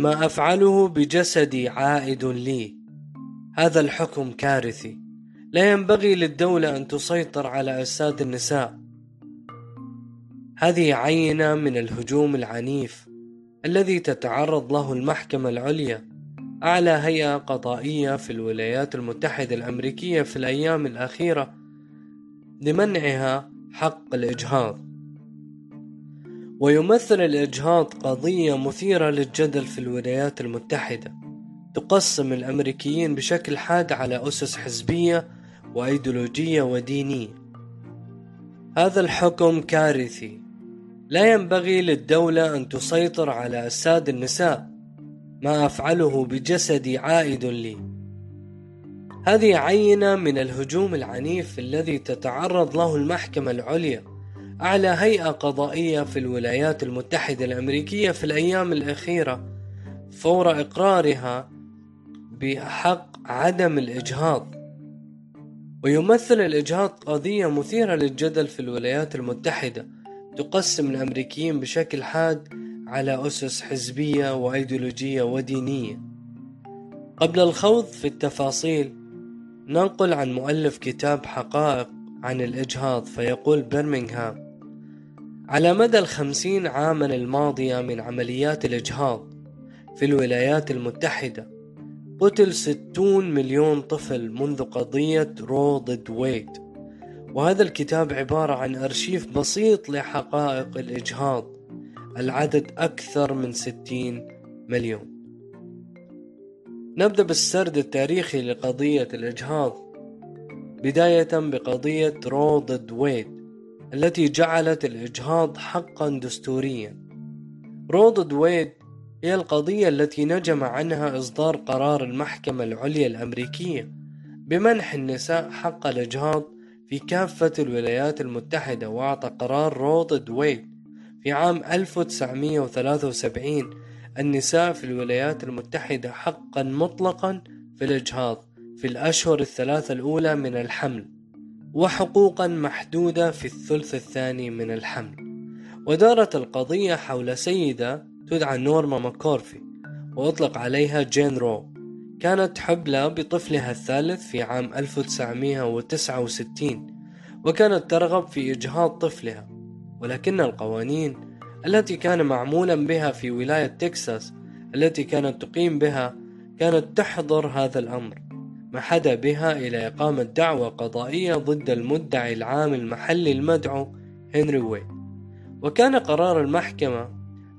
ما أفعله بجسدي عائد لي. هذا الحكم كارثي. لا ينبغي للدولة أن تسيطر على أجساد النساء. هذه عينة من الهجوم العنيف الذي تتعرض له المحكمة العليا أعلى هيئة قضائية في الولايات المتحدة الأمريكية في الأيام الأخيرة لمنعها حق الإجهاض. ويمثل الإجهاض قضية مثيرة للجدل في الولايات المتحدة. تقسم الأمريكيين بشكل حاد على أسس حزبية وأيديولوجية ودينية. هذا الحكم كارثي. لا ينبغي للدولة أن تسيطر على أجساد النساء ما أفعله بجسدي عائد لي. هذه عينة من الهجوم العنيف الذي تتعرض له المحكمة العليا. أعلى هيئة قضائية في الولايات المتحدة الأمريكية في الأيام الأخيرة فور إقرارها بحق عدم الإجهاض. ويمثل الإجهاض قضية مثيرة للجدل في الولايات المتحدة تقسم الأمريكيين بشكل حاد على أسس حزبية وأيديولوجية ودينية. قبل الخوض في التفاصيل ننقل عن مؤلف كتاب حقائق عن الإجهاض فيقول برمنغهام على مدى الخمسين عاما الماضية من عمليات الإجهاض في الولايات المتحدة قتل ستون مليون طفل منذ قضية رو ضد ويد. وهذا الكتاب عبارة عن أرشيف بسيط لحقائق الإجهاض العدد أكثر من ستين مليون. نبدأ بالسرد التاريخي لقضية الإجهاض بداية بقضية رو ضد ويد. التي جعلت الإجهاض حقا دستوريا. رو ضد ويد هي القضية التي نجم عنها إصدار قرار المحكمة العليا الأمريكية بمنح النساء حق الإجهاض في كافة الولايات المتحدة وأعطى قرار رو ضد ويد في عام 1973 النساء في الولايات المتحدة حقا مطلقا في الإجهاض في الأشهر الثلاثة الأولى من الحمل. وحقوقا محدودة في الثلث الثاني من الحمل. ودارت القضية حول سيدة تدعى نورما مكورفي وأطلق عليها جين رو. كانت حبلى بطفلها الثالث في عام 1969 وكانت ترغب في إجهاض طفلها. ولكن القوانين التي كان معمولا بها في ولاية تكساس التي كانت تقيم بها كانت تحظر هذا الأمر. ما حدا بها إلى إقامة دعوى قضائية ضد المدعي العام المحلي المدعو هنري ويد وكان قرار المحكمة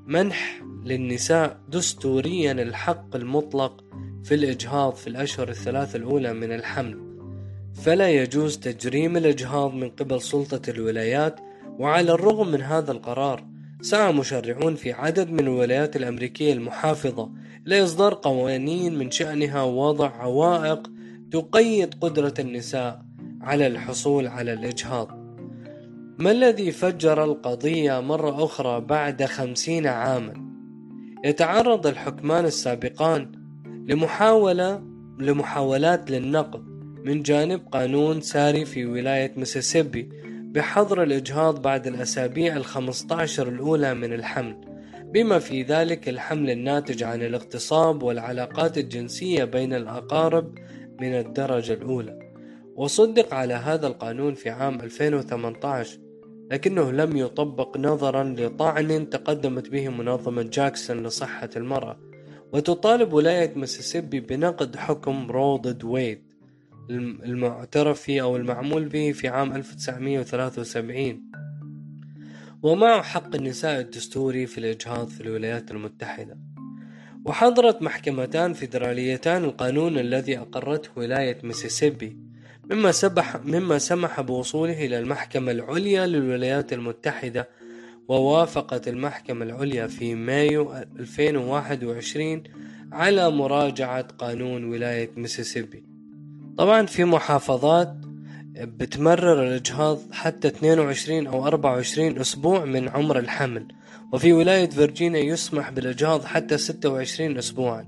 منح للنساء دستوريا الحق المطلق في الإجهاض في الأشهر الثلاث الأولى من الحمل. فلا يجوز تجريم الإجهاض من قبل سلطة الولايات وعلى الرغم من هذا القرار سعى مشرعون في عدد من الولايات الأمريكية المحافظة لإصدار قوانين من شأنها وضع عوائق تقيد قدرة النساء على الحصول على الإجهاض. ما الذي فجر القضية مرة أخرى بعد خمسين عاما؟ يتعرض الحكمان السابقان لمحاولة لمحاولات للنقض من جانب قانون ساري في ولاية ميسيسيبي بحظر الإجهاض بعد الأسابيع الخمسة عشر الأولى من الحمل بما في ذلك الحمل الناتج عن الاغتصاب والعلاقات الجنسية بين الأقارب من الدرجة الأولى وصدق على هذا القانون في عام 2018 لكنه لم يطبق نظرا لطعن تقدمت به منظمة جاكسون لصحة المرأة وتطالب ولاية مسيسيبي بنقد حكم رو ضد ويد المعترف فيه أو المعمول به في عام 1973 ومعه حق النساء الدستوري في الإجهاض في الولايات المتحدة. وحضرت محكمتان فيدراليتان القانون الذي أقرته ولاية ميسيسيبي مما, سبح مما سمح بوصوله إلى المحكمة العليا للولايات المتحدة ووافقت المحكمة العليا في مايو 2021 على مراجعة قانون ولاية ميسيسيبي. طبعا في محافظات بتمرر الإجهاض حتى 22 أو 24 أسبوع من عمر الحمل. وفي ولاية فرجينيا يسمح بالإجهاض حتى 26 أسبوعا.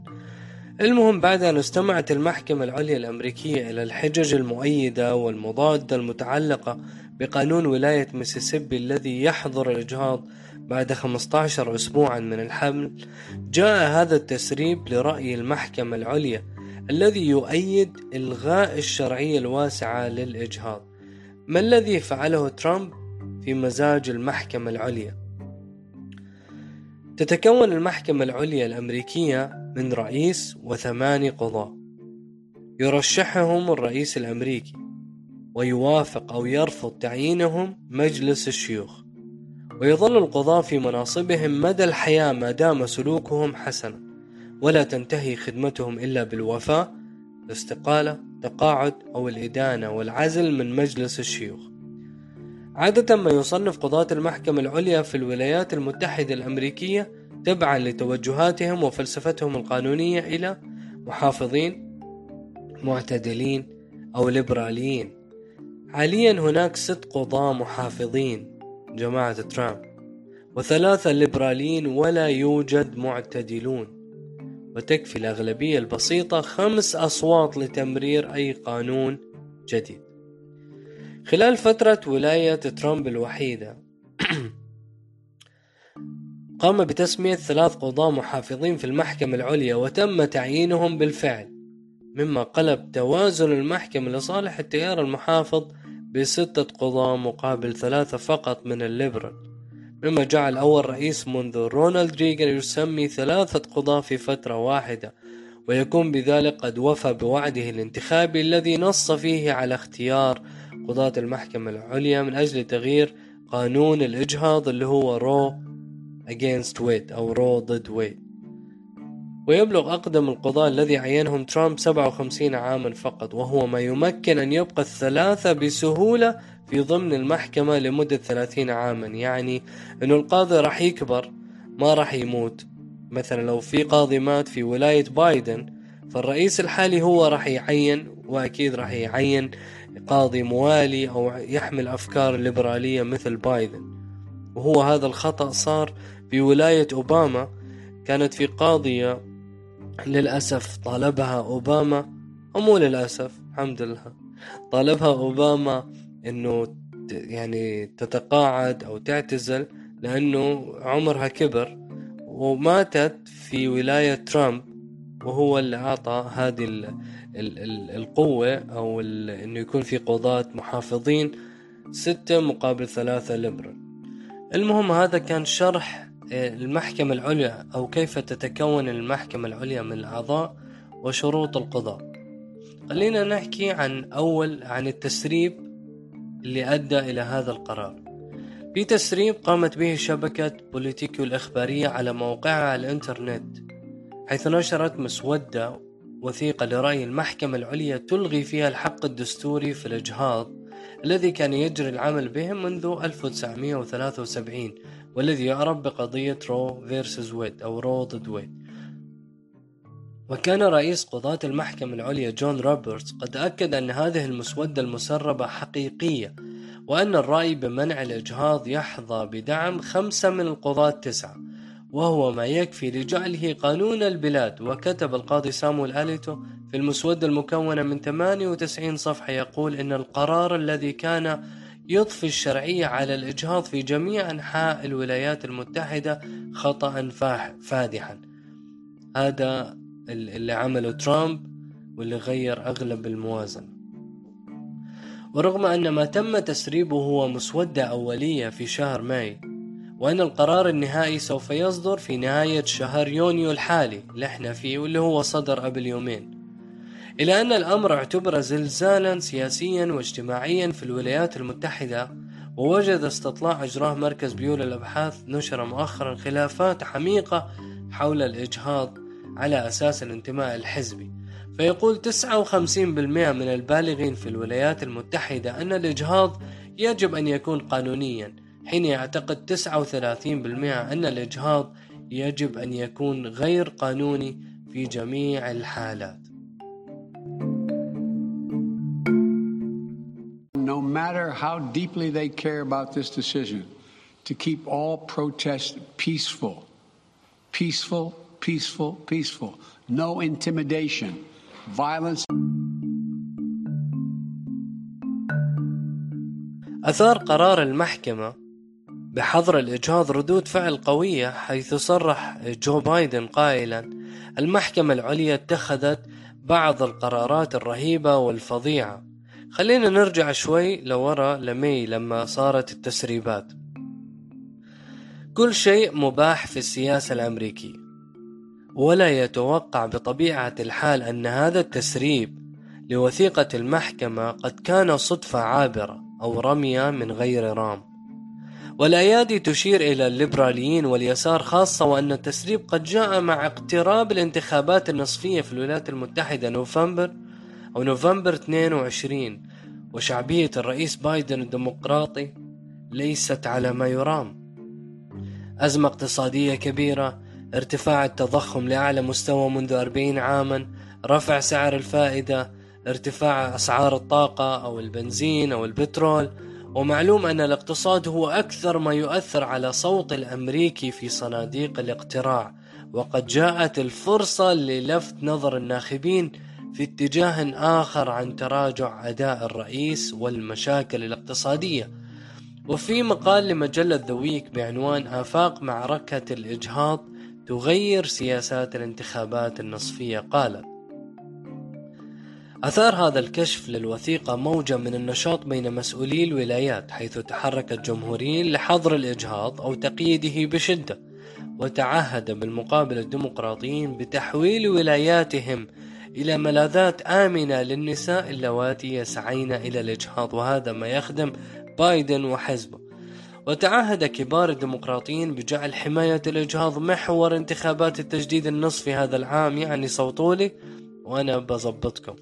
المهم بعد أن استمعت المحكمة العليا الأمريكية إلى الحجج المؤيدة والمضادة المتعلقة بقانون ولاية ميسيسيبي الذي يحظر الإجهاض بعد 15 أسبوعا من الحمل جاء هذا التسريب لرأي المحكمة العليا. الذي يؤيد إلغاء الشرعية الواسعة للإجهاض. ما الذي فعله ترامب في مزاج المحكمة العليا؟ تتكون المحكمة العليا الأمريكية من رئيس وثماني قضاة يرشحهم الرئيس الأمريكي ويوافق أو يرفض تعيينهم مجلس الشيوخ. ويظل القضاة في مناصبهم مدى الحياة ما دام سلوكهم حسنا. ولا تنتهي خدمتهم إلا بالوفاة الاستقالة تقاعد أو الإدانة والعزل من مجلس الشيوخ. عادة ما يصنف قضاة المحكمة العليا في الولايات المتحدة الأمريكية تبعا لتوجهاتهم وفلسفتهم القانونية إلى محافظين معتدلين أو ليبراليين. حاليا هناك ست قضاة محافظين جماعة ترامب وثلاثة ليبراليين ولا يوجد معتدلون. وتكفي الأغلبية البسيطة خمس أصوات لتمرير أي قانون جديد. خلال فترة ولاية ترامب الوحيدة قام بتسمية ثلاث قضاة محافظين في المحكمة العليا وتم تعيينهم بالفعل مما قلب توازن المحكمة لصالح التيار المحافظ بستة قضاة مقابل ثلاثة فقط من الليبرال. مما جعل أول رئيس منذ رونالد ريغان يسمي ثلاثة قضاة في فترة واحدة ويكون بذلك قد وفى بوعده الانتخابي الذي نص فيه على اختيار قضاة المحكمة العليا من أجل تغيير قانون الإجهاض اللي هو رو against ويد أو رو ضد ويد ويبلغ أقدم القضاة الذي عينهم ترامب 57 عاما فقط وهو ما يمكن أن يبقى الثلاثة بسهولة في ضمن المحكمة لمدة 30 عاما. يعني أنه القاضي راح يكبر ما راح يموت. مثلا لو في قاضي مات في ولاية بايدن فالرئيس الحالي هو راح يعين وأكيد راح يعين قاضي موالي أو يحمل أفكار ليبرالية مثل بايدن. وهو هذا الخطأ صار في ولاية أوباما كانت في قاضية للأسف طالبها أوباما أو مو للأسف الحمد لله. طالبها أوباما إنه يعني تتقاعد أو تعتزل لأنه عمرها كبر وماتت في ولاية ترامب وهو اللي أعطى هذه ال ال ال القوة أو إنه يكون في قضاة محافظين ستة مقابل ثلاثة ليبرال المهم هذا كان شرح المحكمة العليا أو كيف تتكون المحكمة العليا من الأعضاء وشروط القضاء. خلينا نحكي عن أول عن التسريب اللي أدى إلى هذا القرار. في تسريب قامت به شبكة بوليتيكو الإخبارية على موقعها على الإنترنت حيث نشرت مسودة وثيقة لرأي المحكمة العليا تلغي فيها الحق الدستوري في الإجهاض الذي كان يجري العمل به منذ 1973 والذي يعرف بقضية رو versus ويد أو رو ضد ويد وكان رئيس قضاة المحكمة العليا جون روبرتس قد أكد أن هذه المسودة المسربة حقيقية وأن الرأي بمنع الإجهاض يحظى بدعم خمسة من القضاة تسعة وهو ما يكفي لجعله قانون البلاد. وكتب القاضي سامويل أليتو في المسودة المكونة من 98 صفحة يقول إن القرار الذي كان يضفي الشرعية على الإجهاض في جميع أنحاء الولايات المتحدة خطأ فادحا. هذا اللي عمله ترامب واللي غير أغلب الموازنة ورغم أن ما تم تسريبه هو مسودة أولية في شهر ماي وأن القرار النهائي سوف يصدر في نهاية شهر يونيو الحالي اللي إحنا فيه واللي هو صدر قبل يومين. إلى أن الأمر اعتبر زلزالا سياسيا واجتماعيا في الولايات المتحدة ووجد استطلاع أجراه مركز بيو للأبحاث نشر مؤخرا خلافات عميقة حول الإجهاض على أساس الانتماء الحزبي. فيقول 59% من البالغين في الولايات المتحدة أن الإجهاض يجب أن يكون قانونيا حين يعتقد 39% أن الإجهاض يجب أن يكون غير قانوني في جميع الحالات. No matter how deeply they care about this decision, to keep all protests peaceful. Peaceful, peaceful, peaceful. No intimidation, violence. أثار قرار المحكمة بحظر الإجهاض ردود فعل قوية حيث صرح جو بايدن قائلا المحكمة العليا اتخذت بعض القرارات الرهيبة والفظيعة خلينا نرجع شوي لورا لمي لما صارت التسريبات. كل شيء مباح في السياسة الأمريكية. ولا يتوقع بطبيعة الحال أن هذا التسريب لوثيقة المحكمة قد كان صدفة عابرة أو رمية من غير رام. والأيادي تشير إلى الليبراليين واليسار خاصة وأن التسريب قد جاء مع اقتراب الانتخابات النصفية في الولايات المتحدة نوفمبر أو نوفمبر 22 وشعبية الرئيس بايدن الديمقراطي ليست على ما يرام. أزمة اقتصادية كبيرة ارتفاع التضخم لأعلى مستوى منذ 40 عاما رفع سعر الفائدة ارتفاع أسعار الطاقة أو البنزين أو البترول. ومعلوم أن الاقتصاد هو أكثر ما يؤثر على صوت الأمريكي في صناديق الاقتراع. وقد جاءت الفرصة للفت نظر الناخبين في اتجاه آخر عن تراجع أداء الرئيس والمشاكل الاقتصادية. وفي مقال لمجلة ذا ويك بعنوان آفاق معركة الإجهاض تغير سياسات الانتخابات النصفية قالت أثار هذا الكشف للوثيقة موجة من النشاط بين مسؤولي الولايات حيث تحرك الجمهوريين لحظر الإجهاض أو تقييده بشدة وتعهد بالمقابل الديمقراطيين بتحويل ولاياتهم إلى ملاذات آمنة للنساء اللواتي يسعين إلى الإجهاض وهذا ما يخدم بايدن وحزبه. وتعهد كبار الديمقراطيين بجعل حماية الإجهاض محور انتخابات التجديد النصفي هذا العام يعني صوتولي وأنا بظبطكم.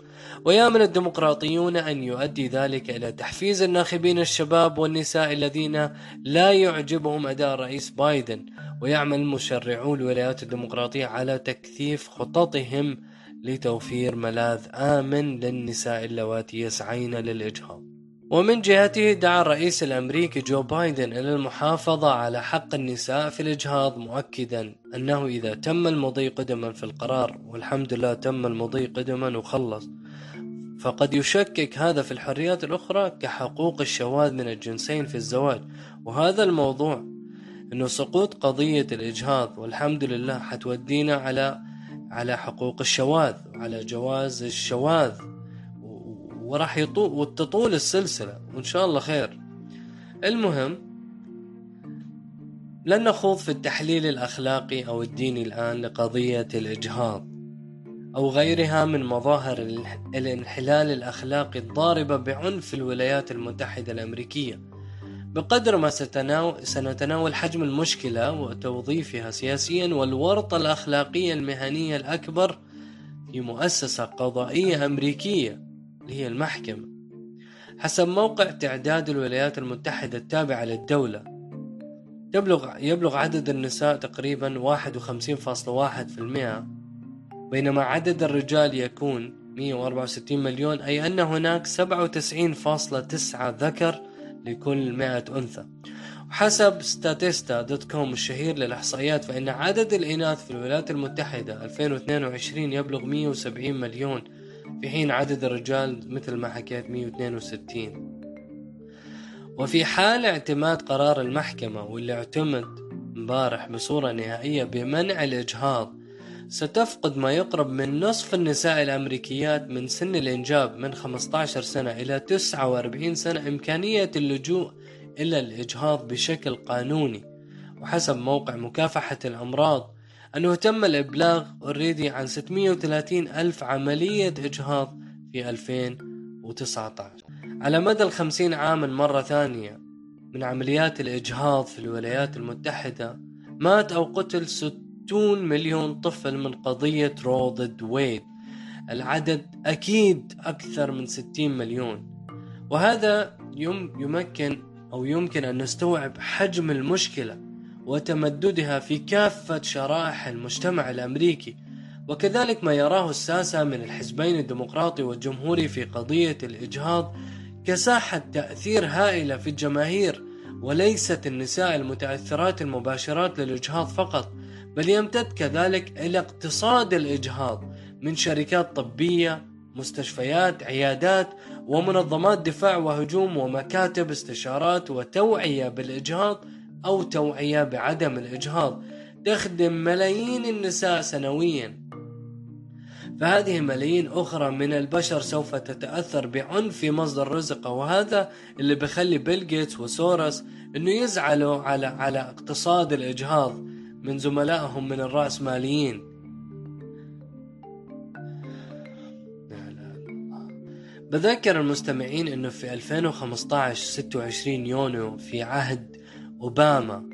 ويامل الديمقراطيون أن يؤدي ذلك إلى تحفيز الناخبين الشباب والنساء الذين لا يعجبهم أداء الرئيس بايدن ويعمل مشرعو الولايات الديمقراطية على تكثيف خططهم لتوفير ملاذ آمن للنساء اللواتي يسعين للإجهاض. ومن جهته دعا الرئيس الأمريكي جو بايدن إلى المحافظة على حق النساء في الإجهاض مؤكدا أنه إذا تم المضي قدما في القرار والحمد لله تم المضي قدما وخلص. فقد يشكك هذا في الحريات الأخرى كحقوق الشواذ من الجنسين في الزواج. وهذا الموضوع أنه سقوط قضية الإجهاض والحمد لله حتودينا على على حقوق الشواذ وعلى جواز الشواذ. وراح يطول وتطول السلسلة وإن شاء الله خير. المهم لن نخوض في التحليل الأخلاقي أو الديني الآن لقضية الإجهاض أو غيرها من مظاهر الانحلال الأخلاقي الضاربة بعنف الولايات المتحدة الأمريكية. بقدر ما سنتناول حجم المشكلة وتوظيفها سياسيا والورطة الأخلاقية المهنية الأكبر في مؤسسة قضائية أمريكية اللي هي المحكمة. حسب موقع تعداد الولايات المتحدة التابعة للدولة يبلغ يبلغ عدد النساء تقريبا 51.1% بينما عدد الرجال يكون 164 مليون أي أن هناك 97.9 ذكر لكل 100 أنثى. وحسب ستاتيستا dot com الشهير للإحصائيات فإن عدد الإناث في الولايات المتحدة 2022 يبلغ 170 مليون في حين عدد الرجال مثل ما حكيت 162 وفي حال اعتماد قرار المحكمة واللي اعتمد امبارح بصورة نهائية بمنع الإجهاض ستفقد ما يقرب من نصف النساء الأمريكيات من سن الإنجاب من 15 سنة إلى 49 سنة إمكانية اللجوء إلى الإجهاض بشكل قانوني. وحسب موقع مكافحة الأمراض أنه تم الإبلاغ already عن 630 ألف عملية إجهاض في 2019 على مدى الخمسين عاما مرة ثانية من عمليات الإجهاض في الولايات المتحدة مات أو قتل 60 مليون طفل من قضية رو ضد ويد العدد أكيد أكثر من 60 مليون. وهذا يمكن أو يمكن أن نستوعب حجم المشكلة وتمددها في كافة شرائح المجتمع الأمريكي. وكذلك ما يراه الساسة من الحزبين الديمقراطي والجمهوري في قضية الإجهاض كساحة تأثير هائلة في الجماهير وليست النساء المتأثرات المباشرات للإجهاض فقط بل يمتد كذلك إلى اقتصاد الإجهاض من شركات طبية مستشفيات عيادات ومنظمات دفاع وهجوم ومكاتب استشارات وتوعية بالإجهاض أو توعية بعدم الإجهاض. تخدم ملايين النساء سنويا. فهذه ملايين أخرى من البشر سوف تتأثر بعنف في مصدر رزقه وهذا اللي بيخلي بيل جيتس وسورس إنه يزعلوا على على اقتصاد الإجهاض. من زملائهم من الرأسماليين بذكر المستمعين إنه في 2015 26 يونيو في عهد أوباما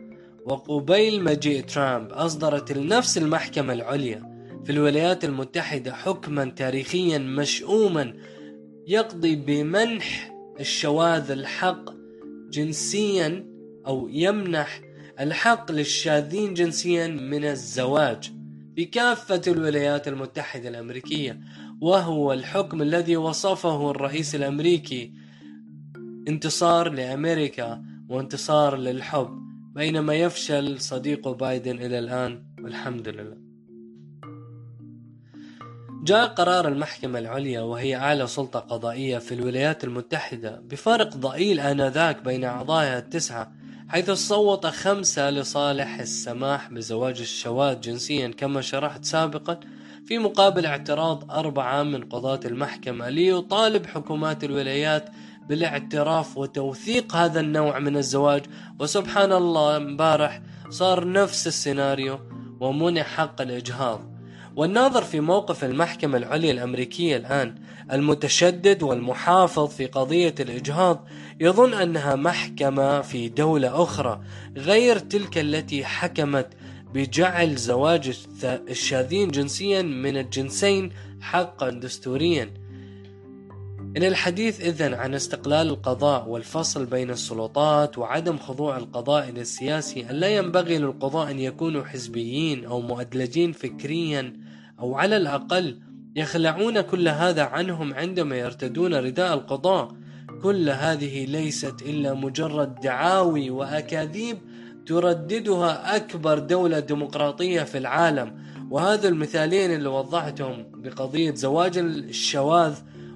وقبيل مجيء ترامب أصدرت نفس المحكمة العليا في الولايات المتحدة حكما تاريخيا مشؤوما يقضي بمنح الشواذ الحق جنسيا أو يمنح الحق للشاذين جنسيا من الزواج في كافة الولايات المتحدة الأمريكية وهو الحكم الذي وصفه الرئيس الأمريكي. انتصار لأمريكا وانتصار للحب بينما يفشل صديقه بايدن إلى الآن والحمد لله. جاء قرار المحكمة العليا وهي أعلى سلطة قضائية في الولايات المتحدة بفارق ضئيل آنذاك بين أعضائها التسعة حيث صوت خمسة لصالح السماح بزواج الشواذ جنسيا كما شرحت سابقا في مقابل اعتراض أربعة من قضاة المحكمة ليطالب حكومات الولايات بالاعتراف وتوثيق هذا النوع من الزواج. وسبحان الله امبارح صار نفس السيناريو ومنع حق الإجهاض. والناظر في موقف المحكمة العليا الأمريكية الآن المتشدد والمحافظ في قضية الإجهاض يظن أنها محكمة في دولة أخرى غير تلك التي حكمت بجعل زواج الشاذين جنسيا من الجنسين حقا دستوريا. إن الحديث إذن عن استقلال القضاء والفصل بين السلطات وعدم خضوع القضاء السياسي لا ينبغي للقضاء أن يكونوا حزبيين أو مؤدلجين فكريا أو على الأقل يخلعون كل هذا عنهم عندما يرتدون رداء القضاء. كل هذه ليست إلا مجرد دعاوي وأكاذيب ترددها أكبر دولة ديمقراطية في العالم. وهذا المثالين اللي وضحتهم بقضية زواج الشواذ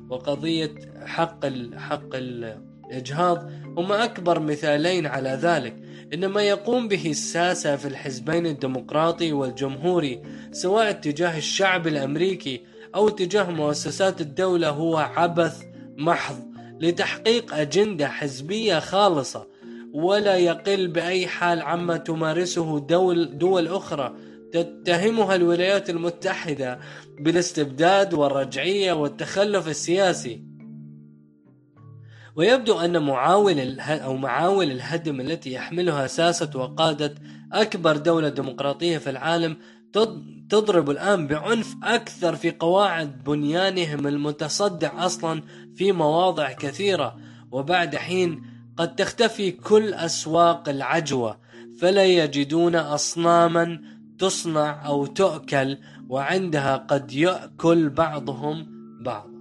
وقضية حق حق الإجهاض هما أكبر مثالين على ذلك. إنما يقوم به الساسة في الحزبين الديمقراطي والجمهوري سواء تجاه الشعب الأمريكي أو تجاه مؤسسات الدولة هو عبث محض. لتحقيق أجندة حزبية خالصة ولا يقل بأي حال عما تمارسه دول, دول أخرى. تتهمها الولايات المتحدة بالاستبداد والرجعية والتخلف السياسي. ويبدو أن معاول أو معاول الهدم التي يحملها ساسة وقادة أكبر دولة ديمقراطية في العالم تضرب الآن بعنف أكثر في قواعد بنيانهم المتصدع أصلا في مواضع كثيرة. وبعد حين قد تختفي كل أسواق العجوة فلا يجدون أصناما تصنع أو تؤكل وعندها قد يأكل بعضهم بعض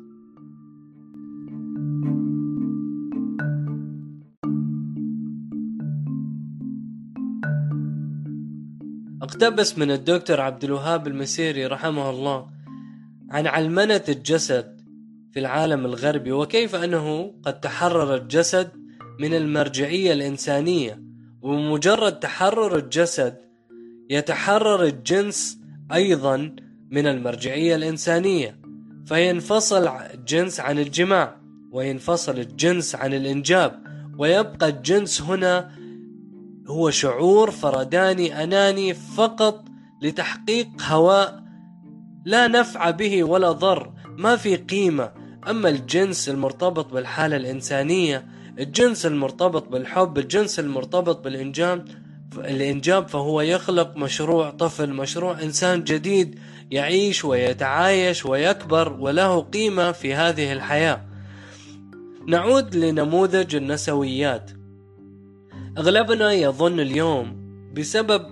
اقتبس من الدكتور عبد الوهاب المسيري رحمه الله عن علمنة الجسد في العالم الغربي وكيف أنه قد تحرر الجسد من المرجعية الإنسانية. وبمجرد تحرر الجسد يتحرر الجنس أيضا من المرجعية الإنسانية. فينفصل الجنس عن الجماع وينفصل الجنس عن الإنجاب ويبقى الجنس هنا هو شعور فرداني أناني فقط لتحقيق هواء لا نفع به ولا ضر ما في قيمة. أما الجنس المرتبط بالحالة الإنسانية الجنس المرتبط بالحب الجنس المرتبط بالإنجاب الإنجاب فهو يخلق مشروع طفل مشروع إنسان جديد يعيش ويتعايش ويكبر وله قيمة في هذه الحياة. نعود لنموذج النسويات. أغلبنا يظن اليوم بسبب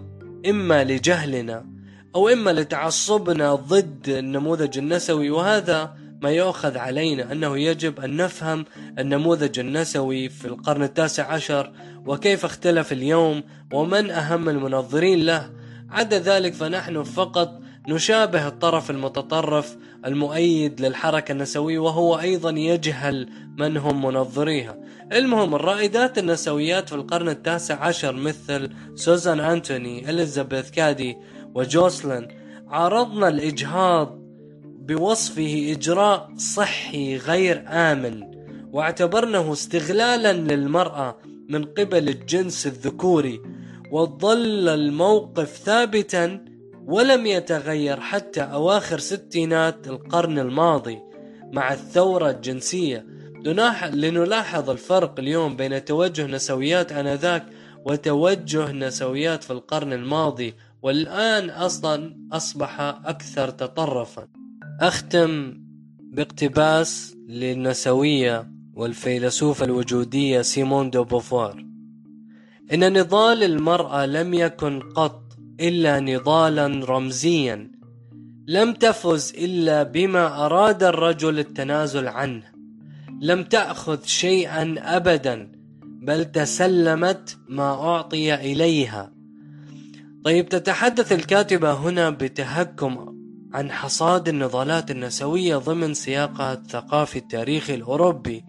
إما لجهلنا أو إما لتعصبنا ضد النموذج النسوي وهذا ما يؤخذ علينا أنه يجب أن نفهم النموذج النسوي في القرن التاسع عشر وكيف اختلف اليوم ومن أهم المنظرين له. عدا ذلك فنحن فقط نشابه الطرف المتطرف المؤيد للحركة النسوية وهو أيضا يجهل من هم منظريها. المهم الرائدات النسويات في القرن التاسع عشر مثل سوزان أنتوني إليزابيث كادي وجوسلين عارضنا الإجهاض بوصفه إجراء صحي غير آمن واعتبرنه استغلالا للمرأة من قبل الجنس الذكوري وظل الموقف ثابتا ولم يتغير حتى أواخر ستينات القرن الماضي مع الثورة الجنسية. لنلاحظ الفرق اليوم بين توجه نسويات آنذاك وتوجه نسويات في القرن الماضي والآن أصلا أصبح أكثر تطرفا. أختم باقتباس للنسوية والفيلسوفة الوجودية سيمون دو بوفوار. إن نضال المرأة لم يكن قط إلا نضالا رمزيا. لم تفز إلا بما أراد الرجل التنازل عنه. لم تأخذ شيئا أبدا بل تسلمت ما أعطي إليها. طيب تتحدث الكاتبة هنا بتهكم عن حصاد النضالات النسوية ضمن سياقها الثقافي التاريخي الأوروبي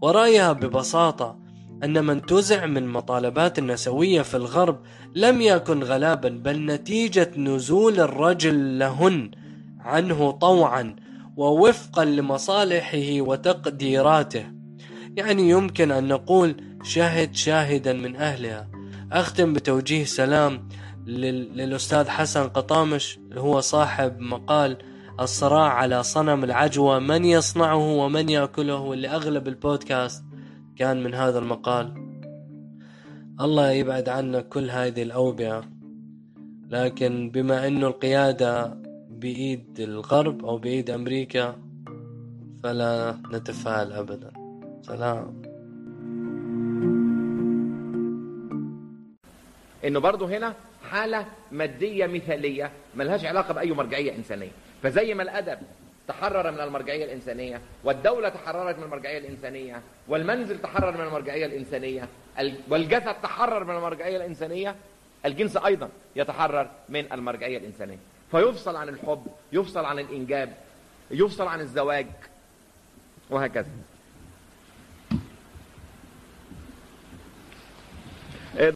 ورأيها ببساطة. أن من تزع من مطالبات النسوية في الغرب لم يكن غلابا بل نتيجة نزول الرجل لهن عنه طوعا ووفقا لمصالحه وتقديراته. يعني يمكن أن نقول شهد شاهدا من أهلها. أختم بتوجيه سلام للأستاذ حسن قطامش اللي هو صاحب مقال الصراع على صنم العجوة من يصنعه ومن يأكله واللي أغلب البودكاست. كان من هذا المقال. الله يبعد عنا كل هذه الأوبئة لكن بما أنه القيادة بإيد الغرب أو بإيد أمريكا فلا نتفائل أبدا. سلام. إنه برضه هنا حالة مادية مثالية ملهاش علاقة بأي مرجعية إنسانية. فزي ما الأدب تحرر من المرجعية الإنسانية والدولة تحررت من المرجعية الإنسانية والمنزل تحرر من المرجعية الإنسانية والجسد تحرر من المرجعية الإنسانية الجنس أيضا يتحرر من المرجعية الإنسانية. فيفصل عن الحب يفصل عن الإنجاب يفصل عن الزواج وهكذا.